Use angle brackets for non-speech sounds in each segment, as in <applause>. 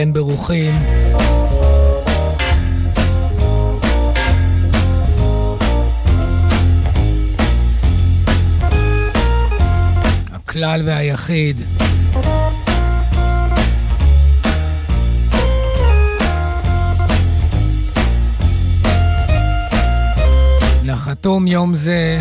כולכם ברוכים. הכלל והיחיד. נחתום יום זה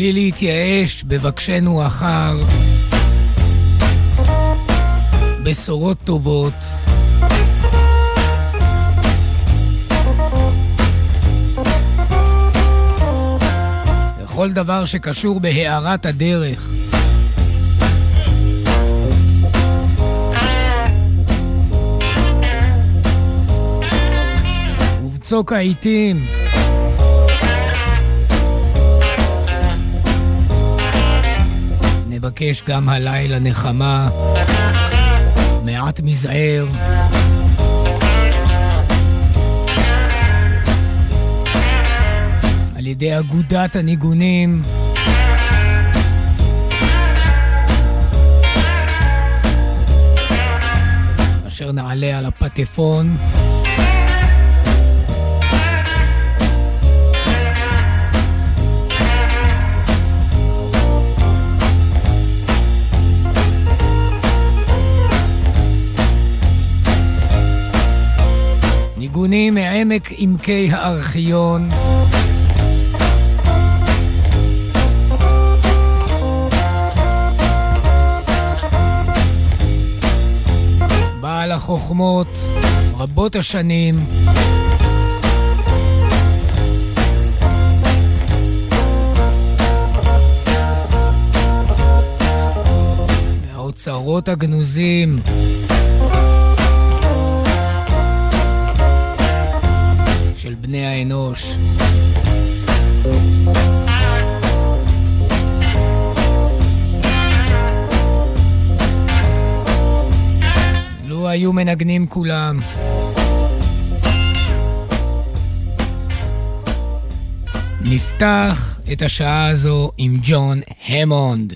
מבלי להתייאש, בבקשנו אחר בשורות טובות. וכל דבר שקשור בהארת הדרך. ובצוק העיתים נבקש גם הלילה נחמה, מעט מזער. על ידי אגודת הניגונים. אשר נעלה על הפטפון. ניגונים מעמק עמקי הארכיון. בעל החוכמות, רבות השנים. מהאוצרות הגנוזים. בני האנוש. לו היו מנגנים כולם. נפתח את השעה הזו עם ג'ון המונד.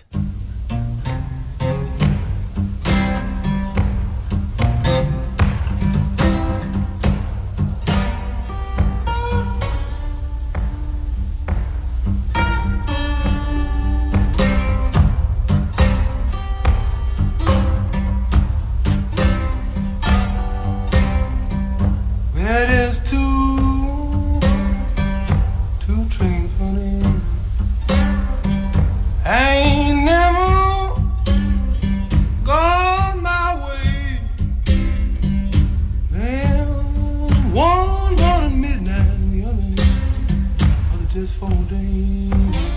is folding.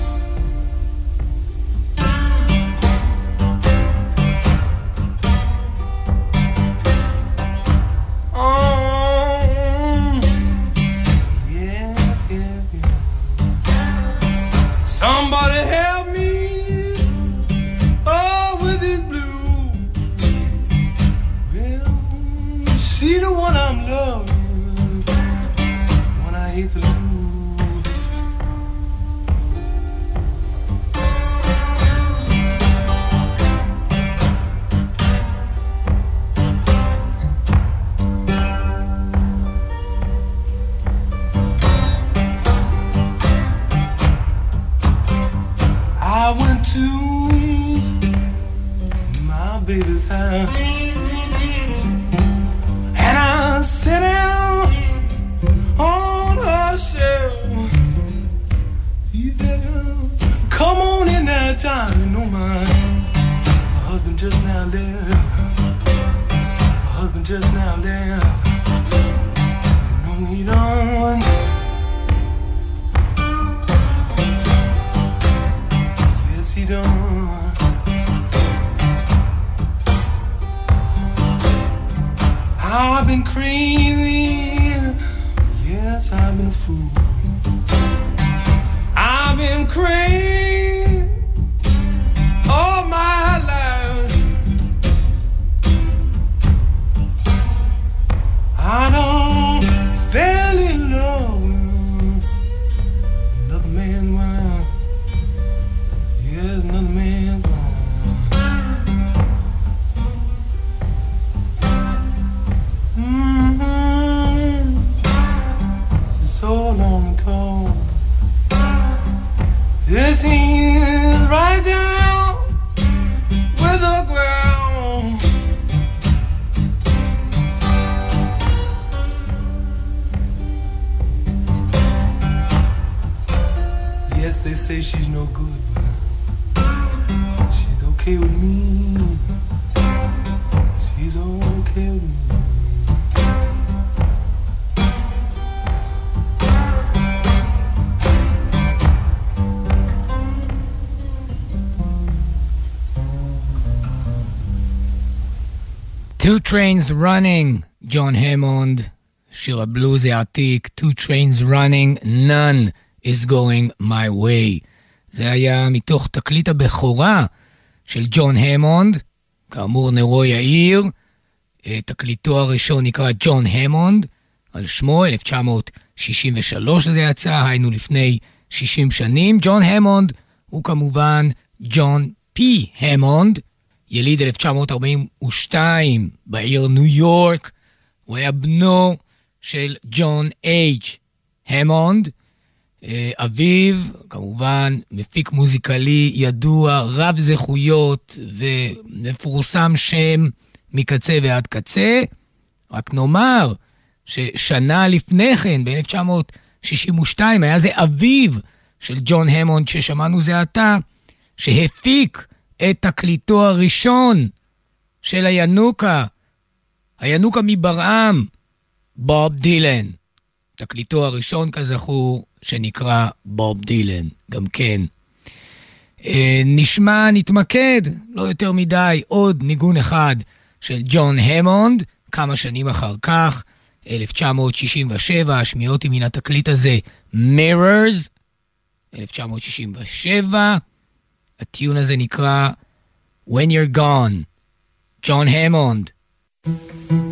Two Trains Running, ג'ון המונד, שיר הבלוז העתיק, Two Trains Running, None is going my way. זה היה מתוך תקליט הבכורה של ג'ון המונד, כאמור נרו יאיר, אה, תקליטו הראשון נקרא ג'ון המונד, על שמו, 1963 זה יצא, היינו לפני 60 שנים. ג'ון המונד הוא כמובן ג'ון פי המונד, יליד 1942 בעיר ניו יורק, הוא היה בנו של ג'ון אייג' המונד, אה, אביו, כמובן, מפיק מוזיקלי ידוע, רב זכויות ומפורסם שם מקצה ועד קצה. רק נאמר ששנה לפני כן, ב-1962, היה זה אביו של ג'ון המונד ששמענו זה עתה, שהפיק את תקליטו הראשון של הינוקה, הינוקה מברעם, בוב דילן. תקליטו הראשון, כזכור, שנקרא בוב דילן, גם כן. אה, נשמע, נתמקד, לא יותר מדי, עוד ניגון אחד של ג'ון המונד, כמה שנים אחר כך, 1967, השמיעות מן התקליט הזה, Mirrors, 1967, הטיון הזה נקרא When You're Gone, ג'ון המונד. His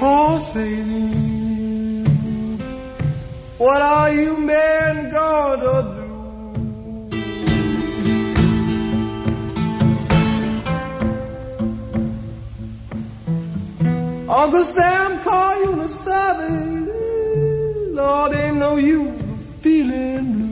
War's fading. What are you men gonna do? Uncle Sam call you a savage. Lord, ain't no you feeling blue.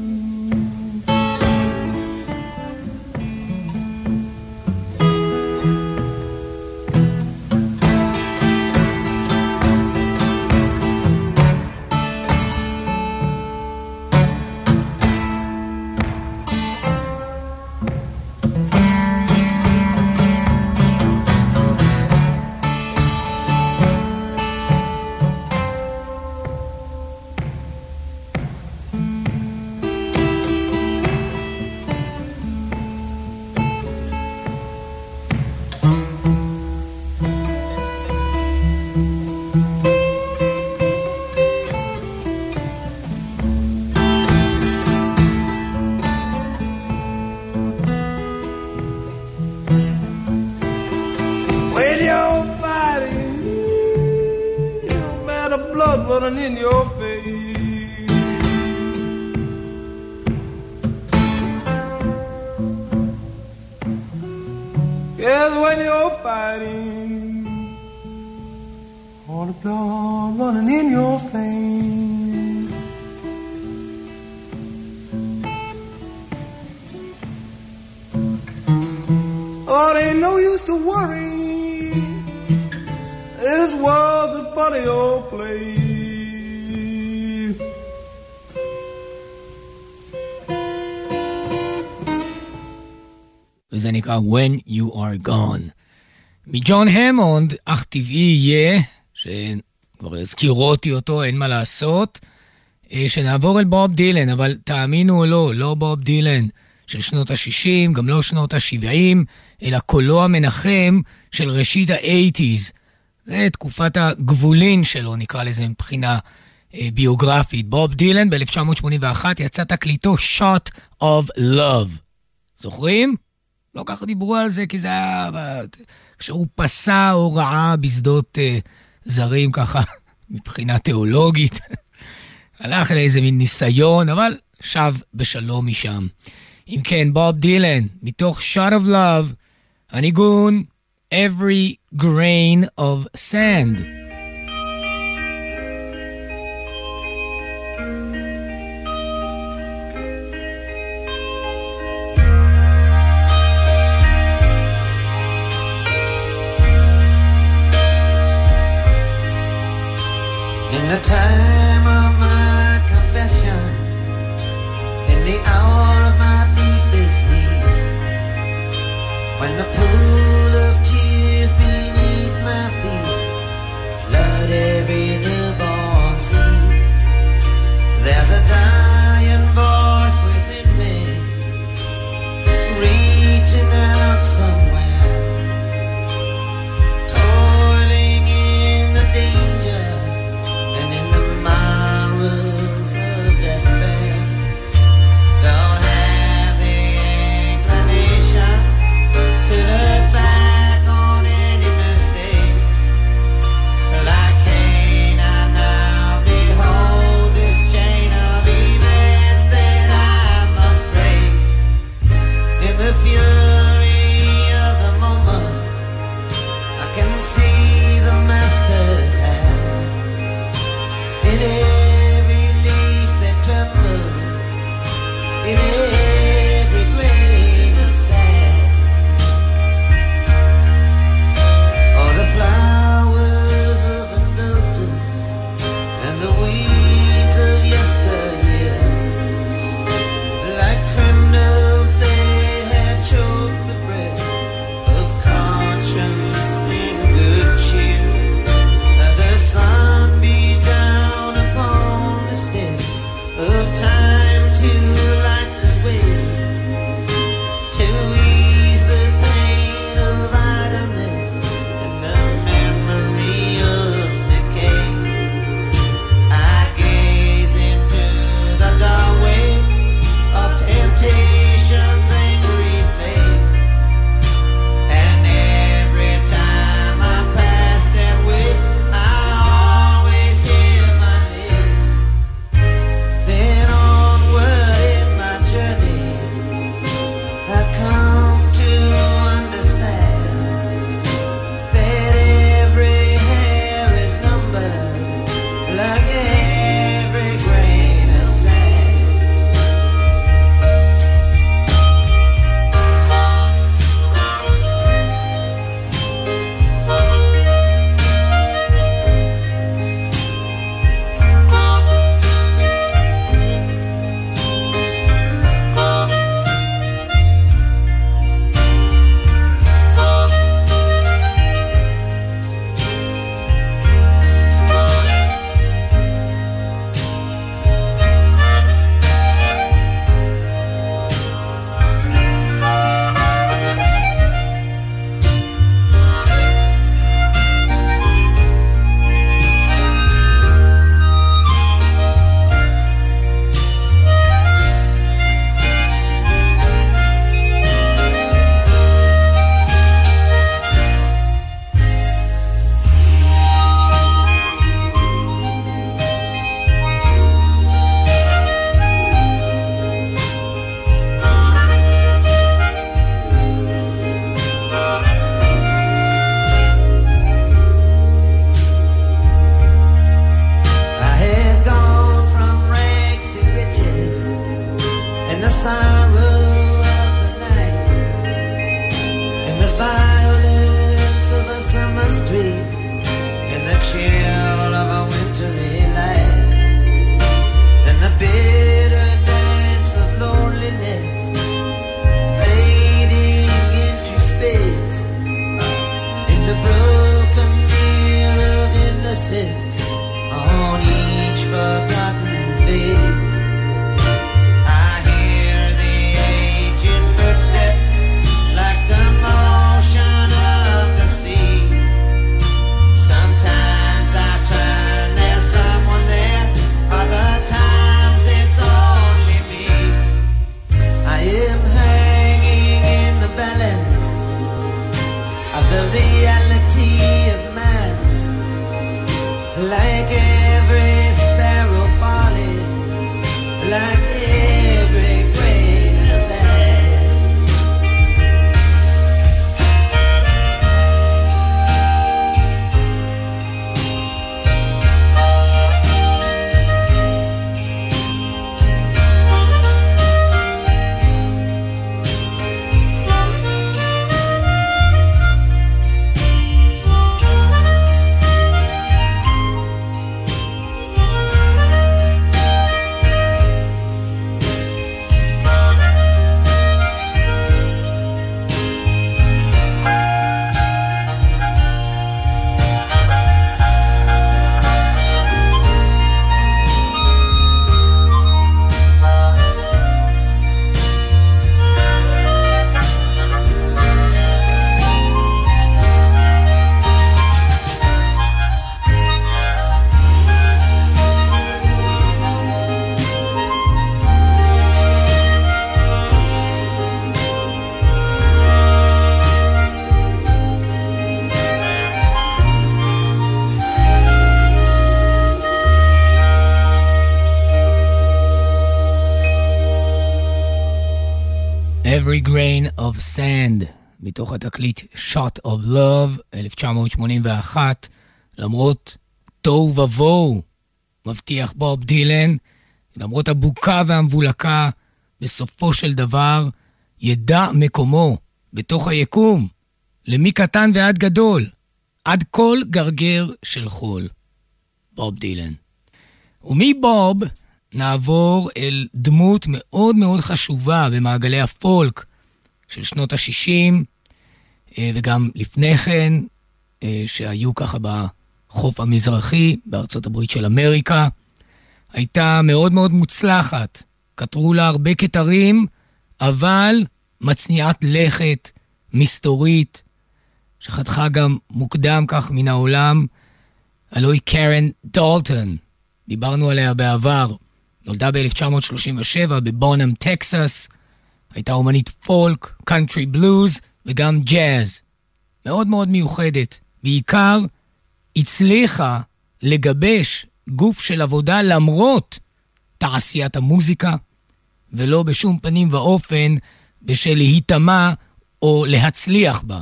וזה נקרא When You Are Gone. מג'ון המונד, אך טבעי יהיה, שכבר הזכירו אותי אותו, אין מה לעשות, אה, שנעבור אל בוב דילן, אבל תאמינו או לא, לא בוב דילן של שנות ה-60, גם לא שנות ה-70, אלא קולו המנחם של ראשית ה-80's. זה תקופת הגבולין שלו, נקרא לזה מבחינה אה, ביוגרפית. בוב דילן ב-1981 יצא תקליטו Shot of Love. זוכרים? לא ככה דיברו על זה, כי זה היה... כשהוא פסע הוראה בשדות אה, זרים ככה, <laughs> מבחינה תיאולוגית. <laughs> הלך לאיזה מין ניסיון, אבל שב בשלום משם. אם כן, בוב דילן, מתוך Shot of Love, הניגון Every Grain of Sand. like it. Sand, מתוך התקליט Shot of Love, 1981, למרות תוהו ובוהו, מבטיח בוב דילן, למרות הבוקה והמבולקה, בסופו של דבר ידע מקומו בתוך היקום, למקטן ועד גדול, עד כל גרגר של חול. בוב דילן. ומבוב נעבור אל דמות מאוד מאוד חשובה במעגלי הפולק של שנות ה-60, וגם לפני כן, אה, שהיו ככה בחוף המזרחי בארצות הברית של אמריקה. הייתה מאוד מאוד מוצלחת, כתרו לה הרבה כתרים, אבל מצניעת לכת, מסתורית, שחתכה גם מוקדם כך מן העולם, הלוא היא קרן דולטון, דיברנו עליה בעבר. נולדה ב-1937 בבונהם, טקסס. הייתה אומנית פולק, קאנטרי, בלוז וגם ג'אז. מאוד מאוד מיוחדת. בעיקר הצליחה לגבש גוף של עבודה למרות תעשיית המוזיקה, ולא בשום פנים ואופן בשביל להיטמע או להצליח בה.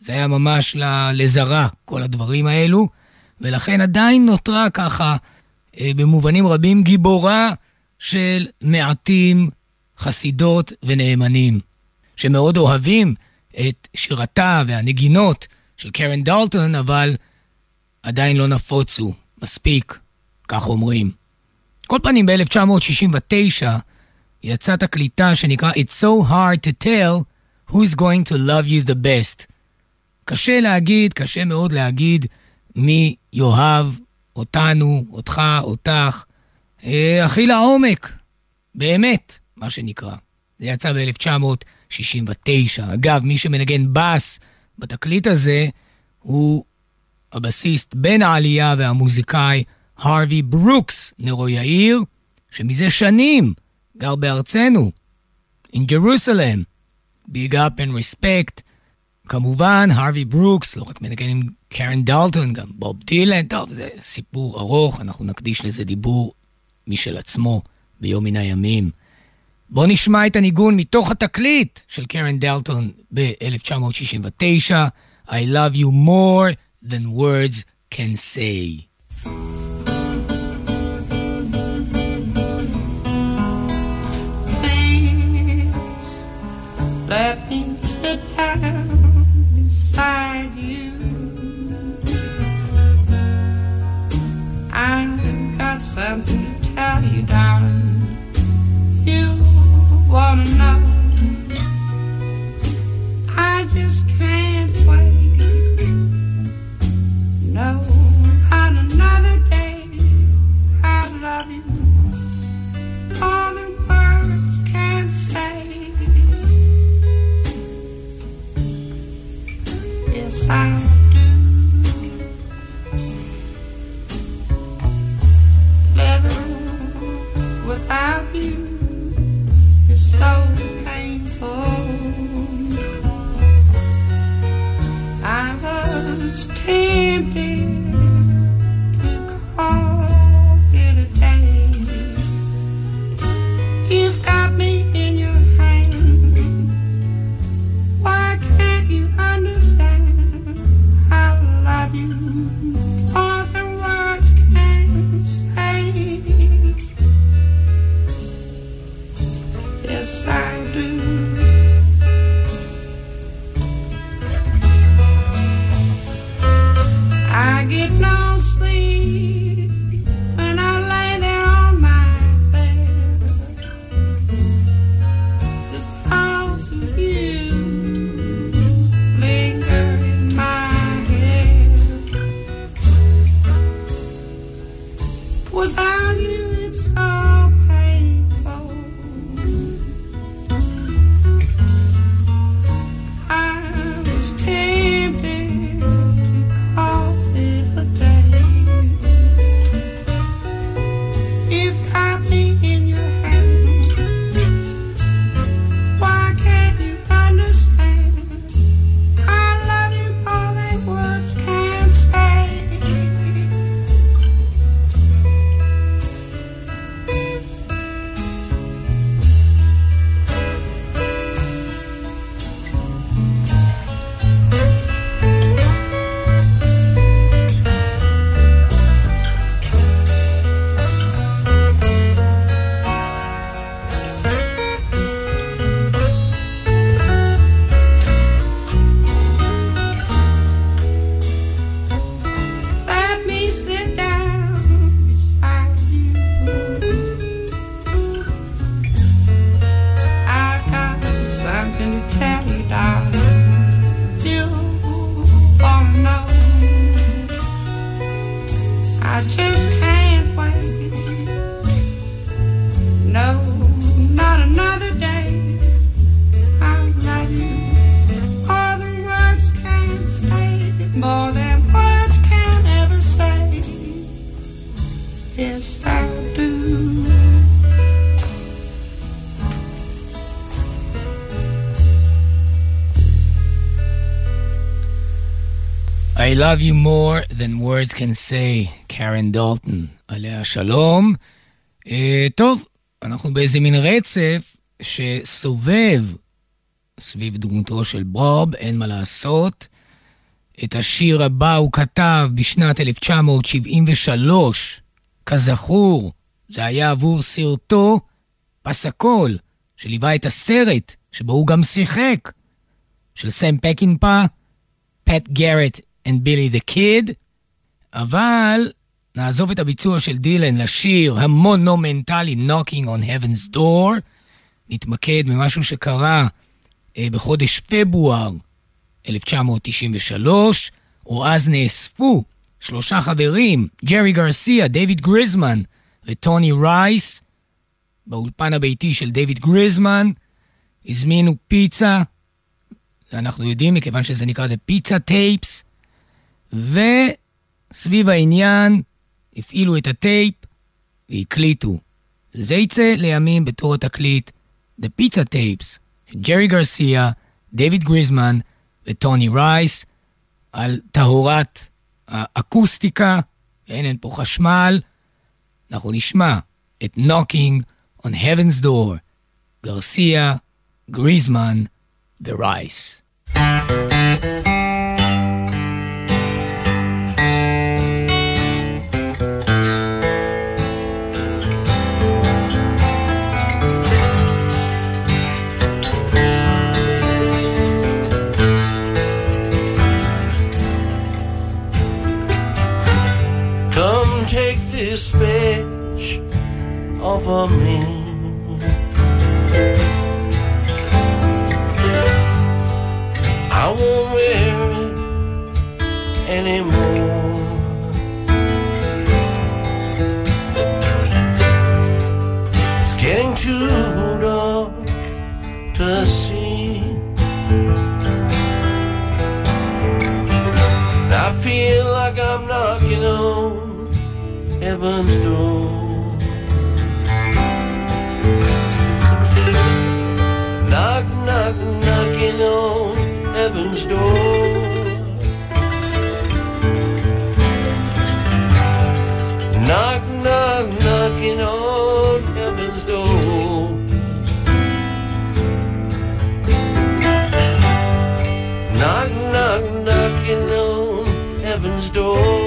זה היה ממש לזרא, כל הדברים האלו, ולכן עדיין נותרה ככה אה, במובנים רבים גיבורה של מעטים חסידות ונאמנים, שמאוד אוהבים את שירתה והנגינות של קרן דולטון, אבל עדיין לא נפוצו מספיק, כך אומרים. כל פנים, ב-1969 יצאה תקליטה שנקרא It's so hard to tell who's going to love you the best. קשה להגיד, קשה מאוד להגיד מי יאהב אותנו, אותך, אותך, אה, הכי לעומק, באמת, מה שנקרא. זה יצא ב-1969. אגב, מי שמנגן בס בתקליט הזה הוא הבסיסט בן העלייה והמוזיקאי הרווי ברוקס, נרו יאיר, שמזה שנים גר בארצנו, in Jerusalem. Big up and respect. כמובן, הרווי ברוקס, לא רק מנגן עם קרן דלטון, גם בוב דילן, טוב, זה סיפור ארוך, אנחנו נקדיש לזה דיבור משל עצמו ביום מן הימים. בואו נשמע את הניגון מתוך התקליט של קרן דלטון ב-1969, I love you more than words can say. Let me sit down beside you. I've got something to tell you, darling. wanna know. I just can't wait. No, another day, I love you. Words can't say. Yes, I. found I was tempted I just can't wait. No, not another day. I love you. All the words can't say more than words can ever say. Yes, I do. I love you more than words can say, קרן דולטון, עליה שלום. Uh, טוב, אנחנו באיזה מין רצף שסובב סביב דמותו של בוב, אין מה לעשות. את השיר הבא הוא כתב בשנת 1973. כזכור, זה היה עבור סרטו פסקול, שליווה את הסרט, שבו הוא גם שיחק, של סם פקינפה, Pat Garrett ו Billy the Kid, אבל נעזוב את הביצוע של דילן לשיר המונומנטלי Knocking on Heaven's Door, נתמקד במשהו שקרה אה, בחודש פברואר 1993, או אז נאספו שלושה חברים, ג'רי גרסיה, דיוויד גריזמן וטוני רייס, באולפן הביתי של דיוויד גריזמן, הזמינו פיצה, אנחנו יודעים מכיוון שזה נקרא The Pizza Tapes, וסביב העניין הפעילו את הטייפ והקליטו. זה יצא לימים בתור התקליט The Pizza Tapes של ג'רי גרסיה, דיוויד גריזמן וטוני רייס על טהורת האקוסטיקה, אין, אין פה חשמל. אנחנו נשמע את Knocking on Heaven's Door, גרסיה, גריזמן ורייס. speech over me. I won't wear it anymore. Heaven's door. Knock, knock, knocking on heaven's door. Knock, knock, knocking on heaven's door. Knock, knock, knocking on heaven's door.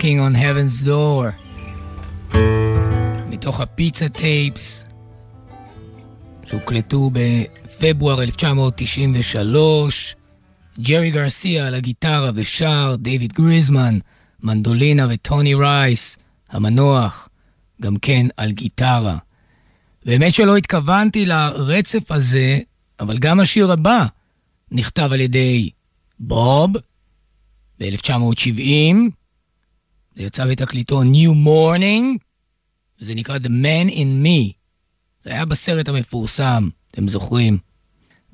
Knocking on Heaven's Door. מתוך הפיצה טייפס, שהוקלטו בפברואר 1993. ג'רי גרסיה על הגיטרה ושר, דיוויד גריזמן, מנדולינה וטוני רייס, המנוח, גם כן על גיטרה. באמת שלא התכוונתי לרצף הזה, אבל גם השיר הבא נכתב על ידי בוב ב-1970, זה יצא בתקליטו New Morning, וזה נקרא The Man in Me. זה היה בסרט המפורסם, אתם זוכרים?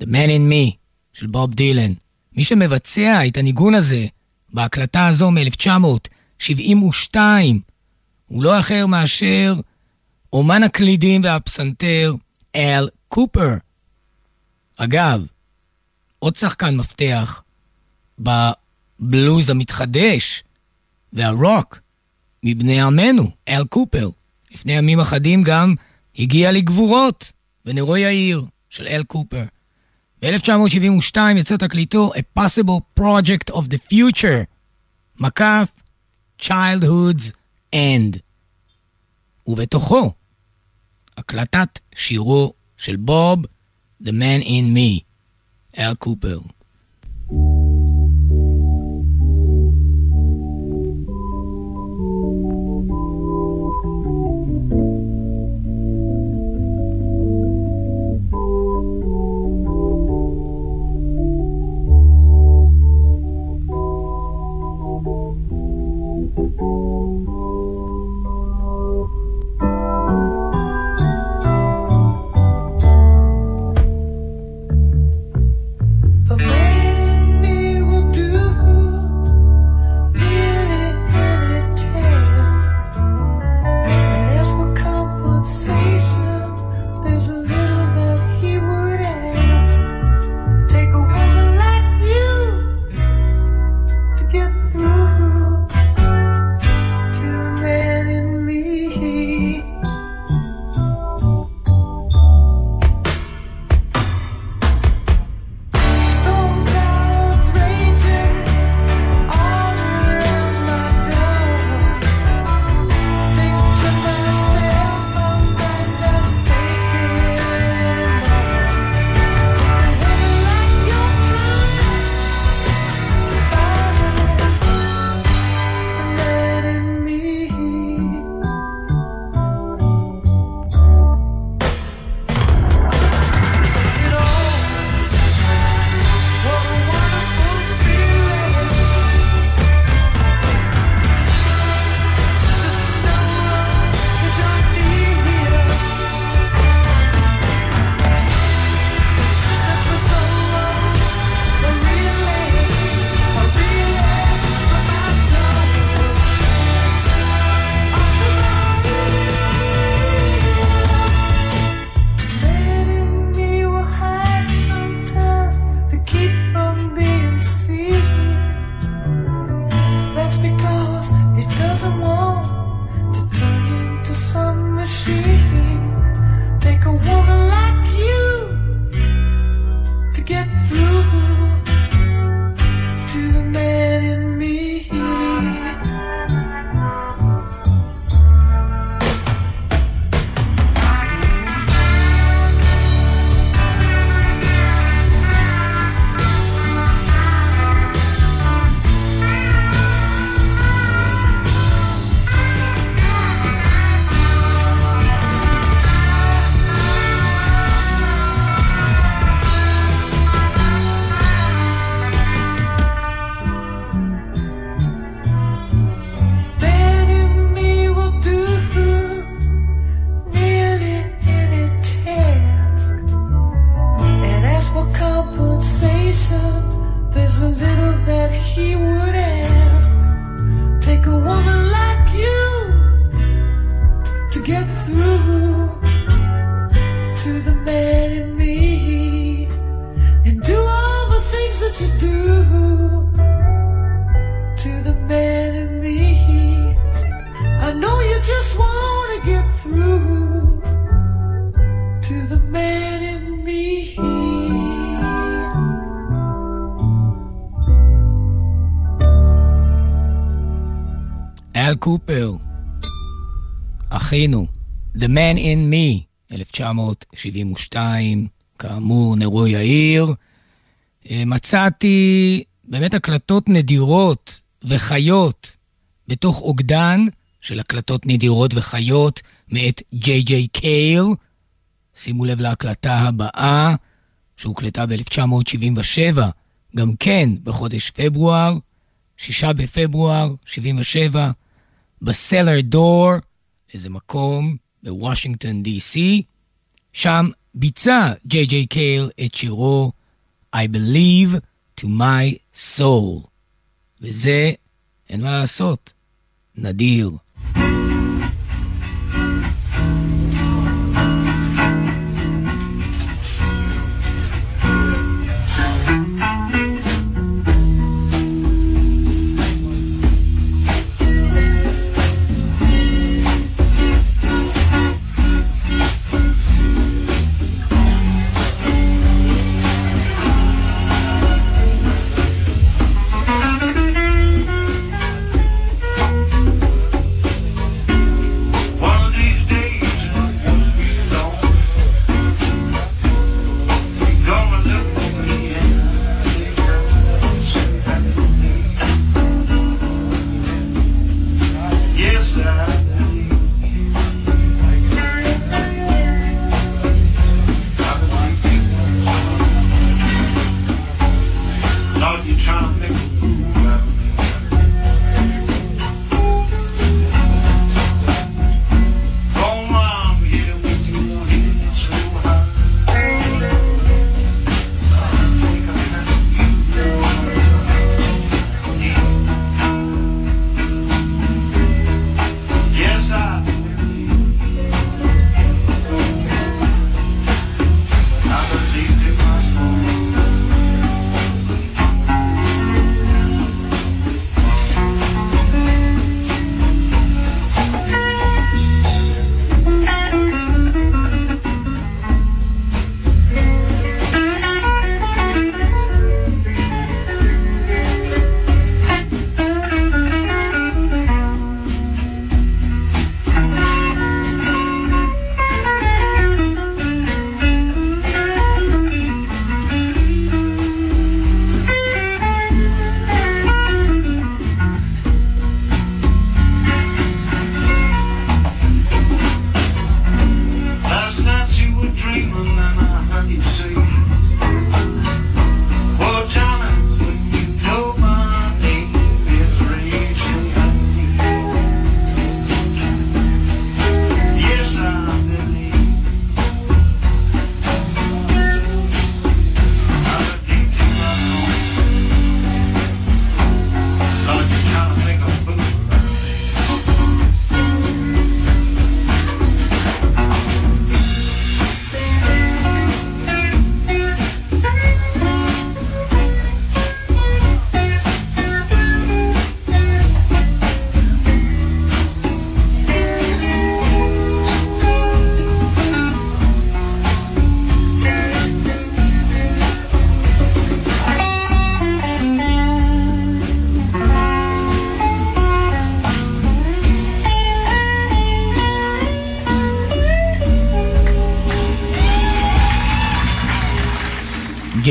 The Man in Me של בוב דילן. מי שמבצע את הניגון הזה בהקלטה הזו מ-1972 הוא לא אחר מאשר אומן הקלידים והפסנתר אל קופר. אגב, עוד שחקן מפתח בבלוז המתחדש והרוק מבני עמנו, אל קופר. לפני ימים אחדים גם הגיע לגבורות בנרו יאיר של אל קופר. ב-1972 יצא תקליטו A Possible Project of the Future, מקף Childhood's End. ובתוכו הקלטת שירו של בוב, The Man in Me, אל קופר. אל קופר, אחינו, The Man in Me, 1972, כאמור, נרו יאיר. אה, מצאתי באמת הקלטות נדירות וחיות בתוך אוגדן של הקלטות נדירות וחיות מאת ג'יי ג'יי קייל. שימו לב להקלטה הבאה, שהוקלטה ב-1977, גם כן בחודש פברואר, 6 בפברואר 77, בסלר דור, איזה מקום בוושינגטון די.סי. שם ביצע ג'יי ג'יי קייל את שירו I Believe to My Soul. וזה, אין מה לעשות, נדיר.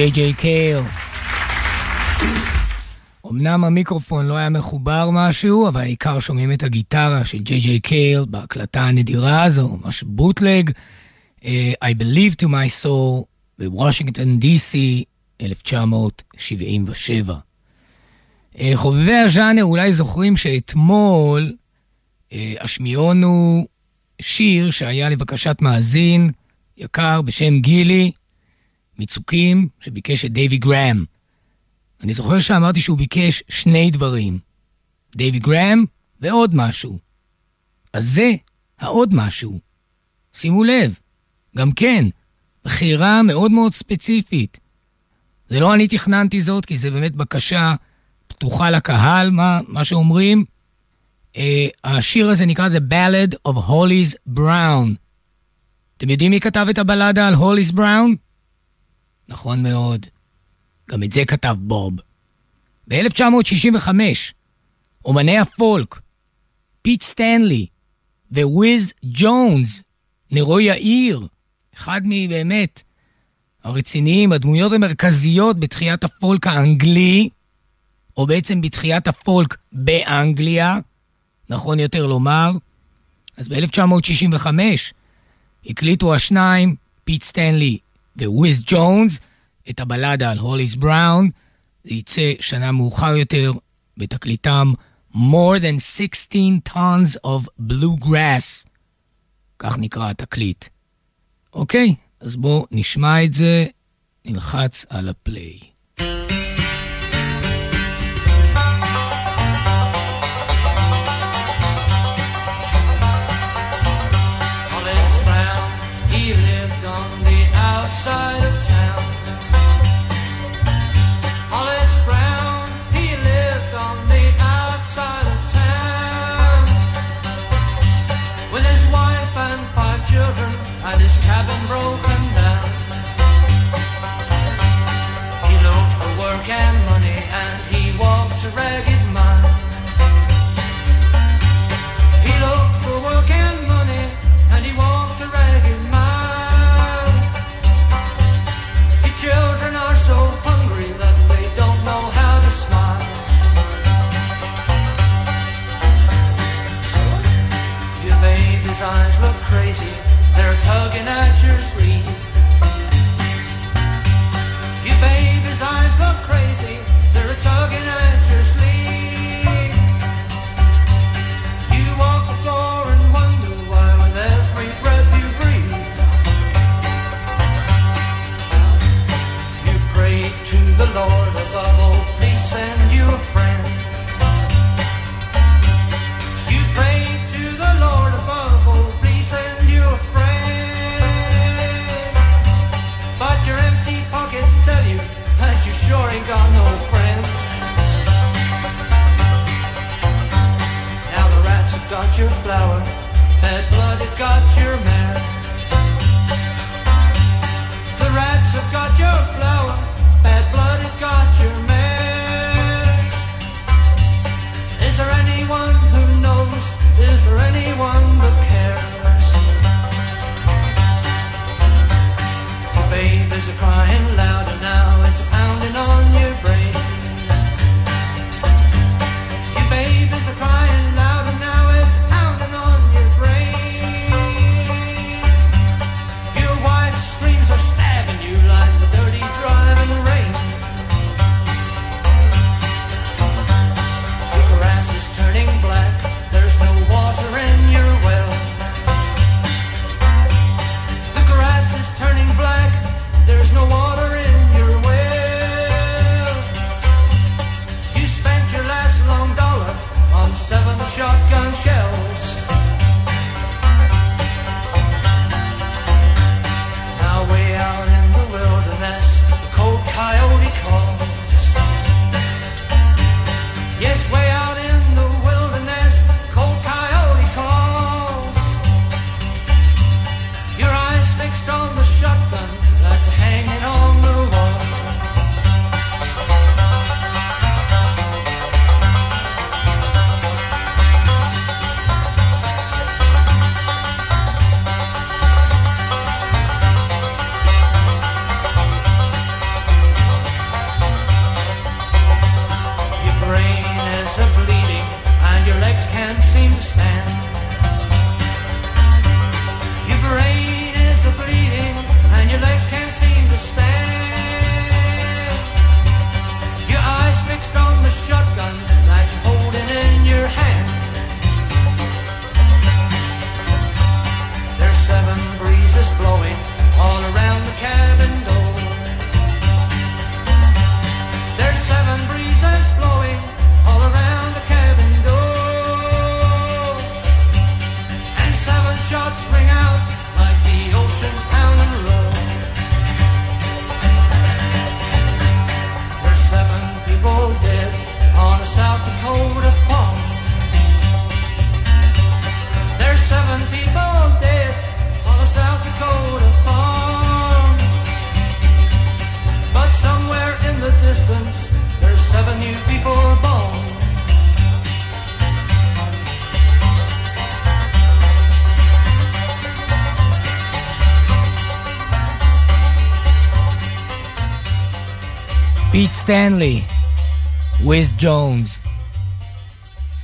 ג'יי ג'יי קייל. אמנם המיקרופון לא היה מחובר משהו, אבל העיקר שומעים את הגיטרה של ג'יי ג'יי קייל בהקלטה הנדירה הזו, ממש בוטלג. Uh, I Believe to My Soul בוושינגטון די.סי, 1977. Uh, חובבי הז'אנר אולי זוכרים שאתמול uh, השמיעונו שיר שהיה לבקשת מאזין יקר בשם גילי, מצוקים, שביקש את דייווי גראם. אני זוכר שאמרתי שהוא ביקש שני דברים, דייווי גראם ועוד משהו. אז זה העוד משהו. שימו לב, גם כן, בחירה מאוד מאוד ספציפית. זה לא אני תכננתי זאת, כי זה באמת בקשה פתוחה לקהל, מה, מה שאומרים. Uh, השיר הזה נקרא The Ballad of Hollis Brown. אתם יודעים מי כתב את הבלדה על הוליס בראון? נכון מאוד. גם את זה כתב בוב. ב-1965, אומני הפולק, פיט סטנלי ווויז ג'ונס, נרו יאיר, אחד מבאמת הרציניים, הדמויות המרכזיות בתחיית הפולק האנגלי, או בעצם בתחיית הפולק באנגליה, נכון יותר לומר. אז ב-1965 הקליטו השניים, פיט סטנלי ווויז ג'ונס, את הבלדה על הוליס בראון, זה יצא שנה מאוחר יותר בתקליטם More than 16 tons of bluegrass, כך נקרא התקליט. אוקיי, אז בואו נשמע את זה, נלחץ על הפליי. How can I?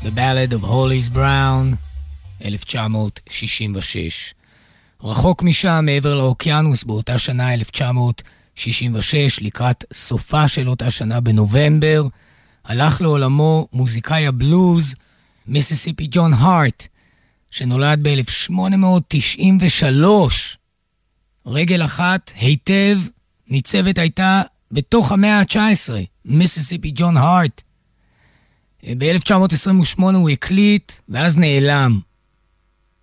The Ballad of Hollis Brown, 1966. רחוק משם, מעבר לאוקיינוס, באותה שנה, 1966, לקראת סופה של אותה שנה בנובמבר, הלך לעולמו מוזיקאי הבלוז, מיסיסיפי ג'ון הארט, שנולד ב-1893. רגל אחת היטב ניצבת הייתה בתוך המאה ה-19, מיסיסיפי ג'ון הארט. ב-1928 הוא הקליט, ואז נעלם.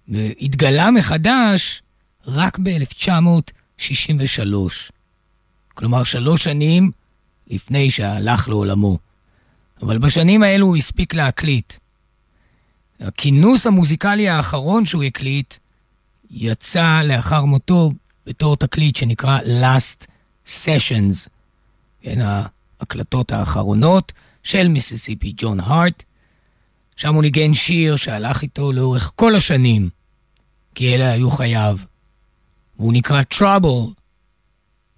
והתגלה מחדש רק ב-1963. כלומר, שלוש שנים לפני שהלך לעולמו. אבל בשנים האלו הוא הספיק להקליט. הכינוס המוזיקלי האחרון שהוא הקליט יצא לאחר מותו בתור תקליט שנקרא Last Sessions, כן, ההקלטות האחרונות של מיסיסיפי ג'ון הארט. שם הוא ניגן שיר שהלך איתו לאורך כל השנים, כי אלה היו חייו. והוא נקרא Trouble,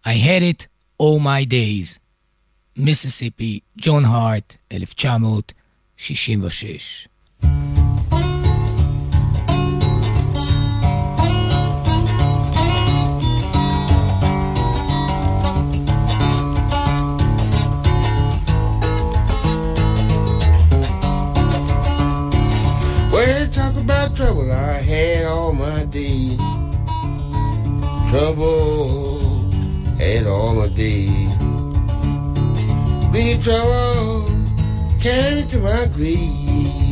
I had it all my days. מיסיסיפי, ג'ון הארט, 1966. Trouble I had all my days. Trouble had all my days. Big trouble carried to my grave.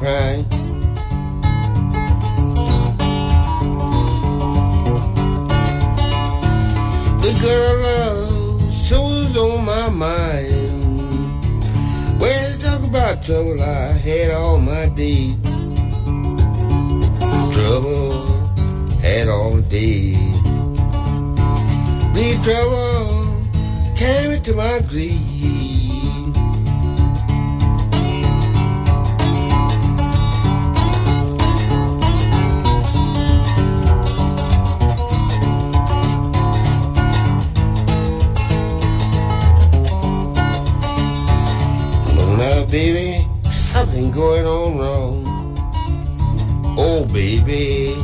Crying. The girl love was on my mind. Well, talk about trouble I had all my days. Trouble had all days. Big trouble came into my grave. Going on wrong. Oh, baby.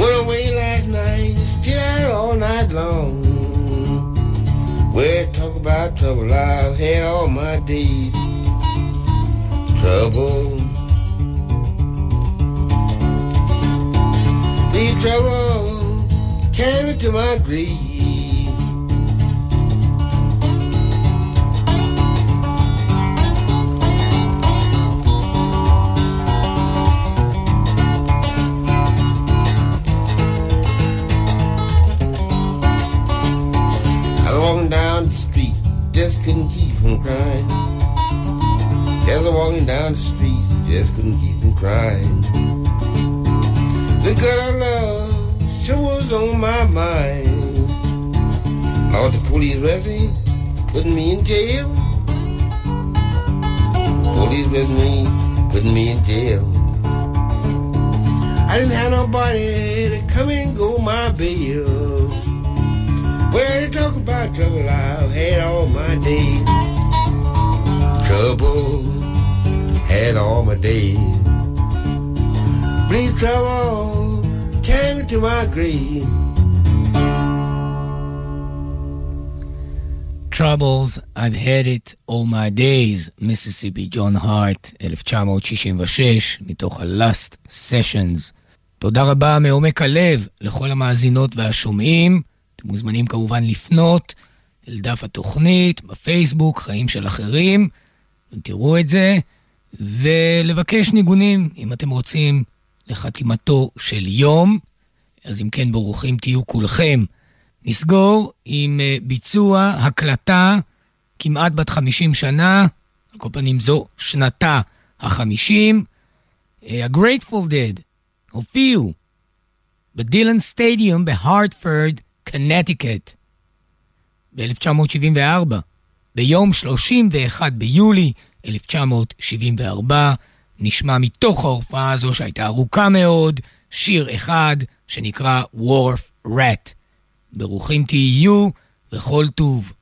Went away last night, still out all night long. Well, talk about trouble I've had all my days. Trouble. The trouble came into my grave. Walking down the street, just couldn't keep from crying. The girl I love sure was on my mind. Lord, the police arrest me, putting me in jail. Police arrest me, putting me in jail. I didn't have nobody to come and go my bail. Well, they talk about trouble I've had all my days. Trouble had all my days. Bleed trouble came into my grave. Troubles, I've had it all my days, מיסיסיפי ג'ון הארט, 1966, מתוך ה-Last Sessions. תודה רבה מעומק הלב לכל המאזינות והשומעים. אתם מוזמנים כמובן לפנות אל דף התוכנית בפייסבוק, חיים של אחרים, תראו את זה, ולבקש ניגונים, אם אתם רוצים, לחתימתו של יום. אז אם כן, ברוכים תהיו כולכם. נסגור עם אה, ביצוע הקלטה כמעט בת 50 שנה, על כל פנים זו שנתה ה-50. ה-Grateful Dead הופיעו בדילן סטדיום בהרטפורד, קנטיקט. ב-1974, ביום 31 ביולי 1974, נשמע מתוך ההופעה הזו שהייתה ארוכה מאוד, שיר אחד שנקרא Wharf Rat. ברוכים תהיו וכל טוב.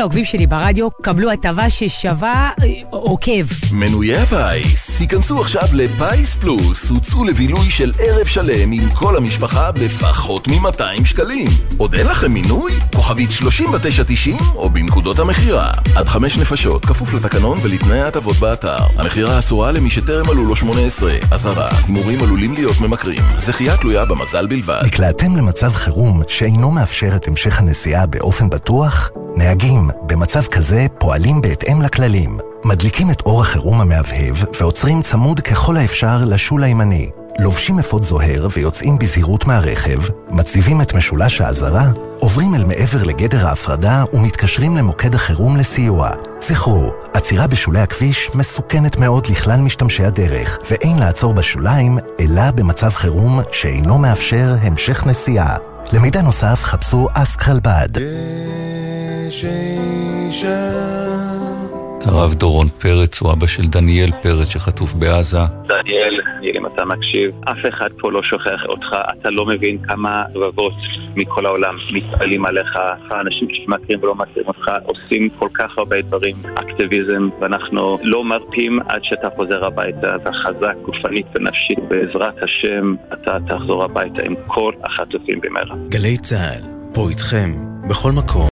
העוקבים שלי ברדיו, קבלו הטבה ששווה אה, עוקב. מנויי הפיס, היכנסו עכשיו לפיס פלוס, הוצאו לבילוי של ערב שלם עם כל המשפחה בפחות מ-200 שקלים. עוד אין לכם מינוי? כוכבית 3990 או בנקודות המכירה. עד חמש נפשות, כפוף לתקנון ולתנאי ההטבות באתר. המכירה אסורה למי שטרם מלאו לו 18. אזהרה, הימורים עלולים להיות ממכרים. זכייה תלויה במזל בלבד. נקלעתם למצב חירום שאינו מאפשר את המשך הנסיעה באופן בטוח? נהגים, במצב כזה פועלים בהתאם לכללים. מדליקים את אור החירום המהבהב ועוצרים צמוד ככל האפשר לשול הימני. לובשים אפוד זוהר ויוצאים בזהירות מהרכב, מציבים את משולש האזהרה, עוברים אל מעבר לגדר ההפרדה ומתקשרים למוקד החירום לסיוע. זכרו, עצירה בשולי הכביש מסוכנת מאוד לכלל משתמשי הדרך, ואין לעצור בשוליים, אלא במצב חירום שאינו מאפשר המשך נסיעה. למידע נוסף חפשו אסק חלבד. הרב דורון פרץ הוא אבא של דניאל פרץ שחטוף בעזה. דניאל, אם אתה מקשיב, אף אחד פה לא שוכח אותך, אתה לא מבין כמה רבבות מכל העולם מתפעלים עליך, האנשים שמכירים ולא מכירים אותך עושים כל כך הרבה דברים, אקטיביזם, ואנחנו לא מרפים עד שאתה חוזר הביתה, אתה חזק גופנית ונפשית, בעזרת השם אתה תחזור הביתה עם כל החטופים במהרה. גלי צה"ל, פה איתכם, בכל מקום.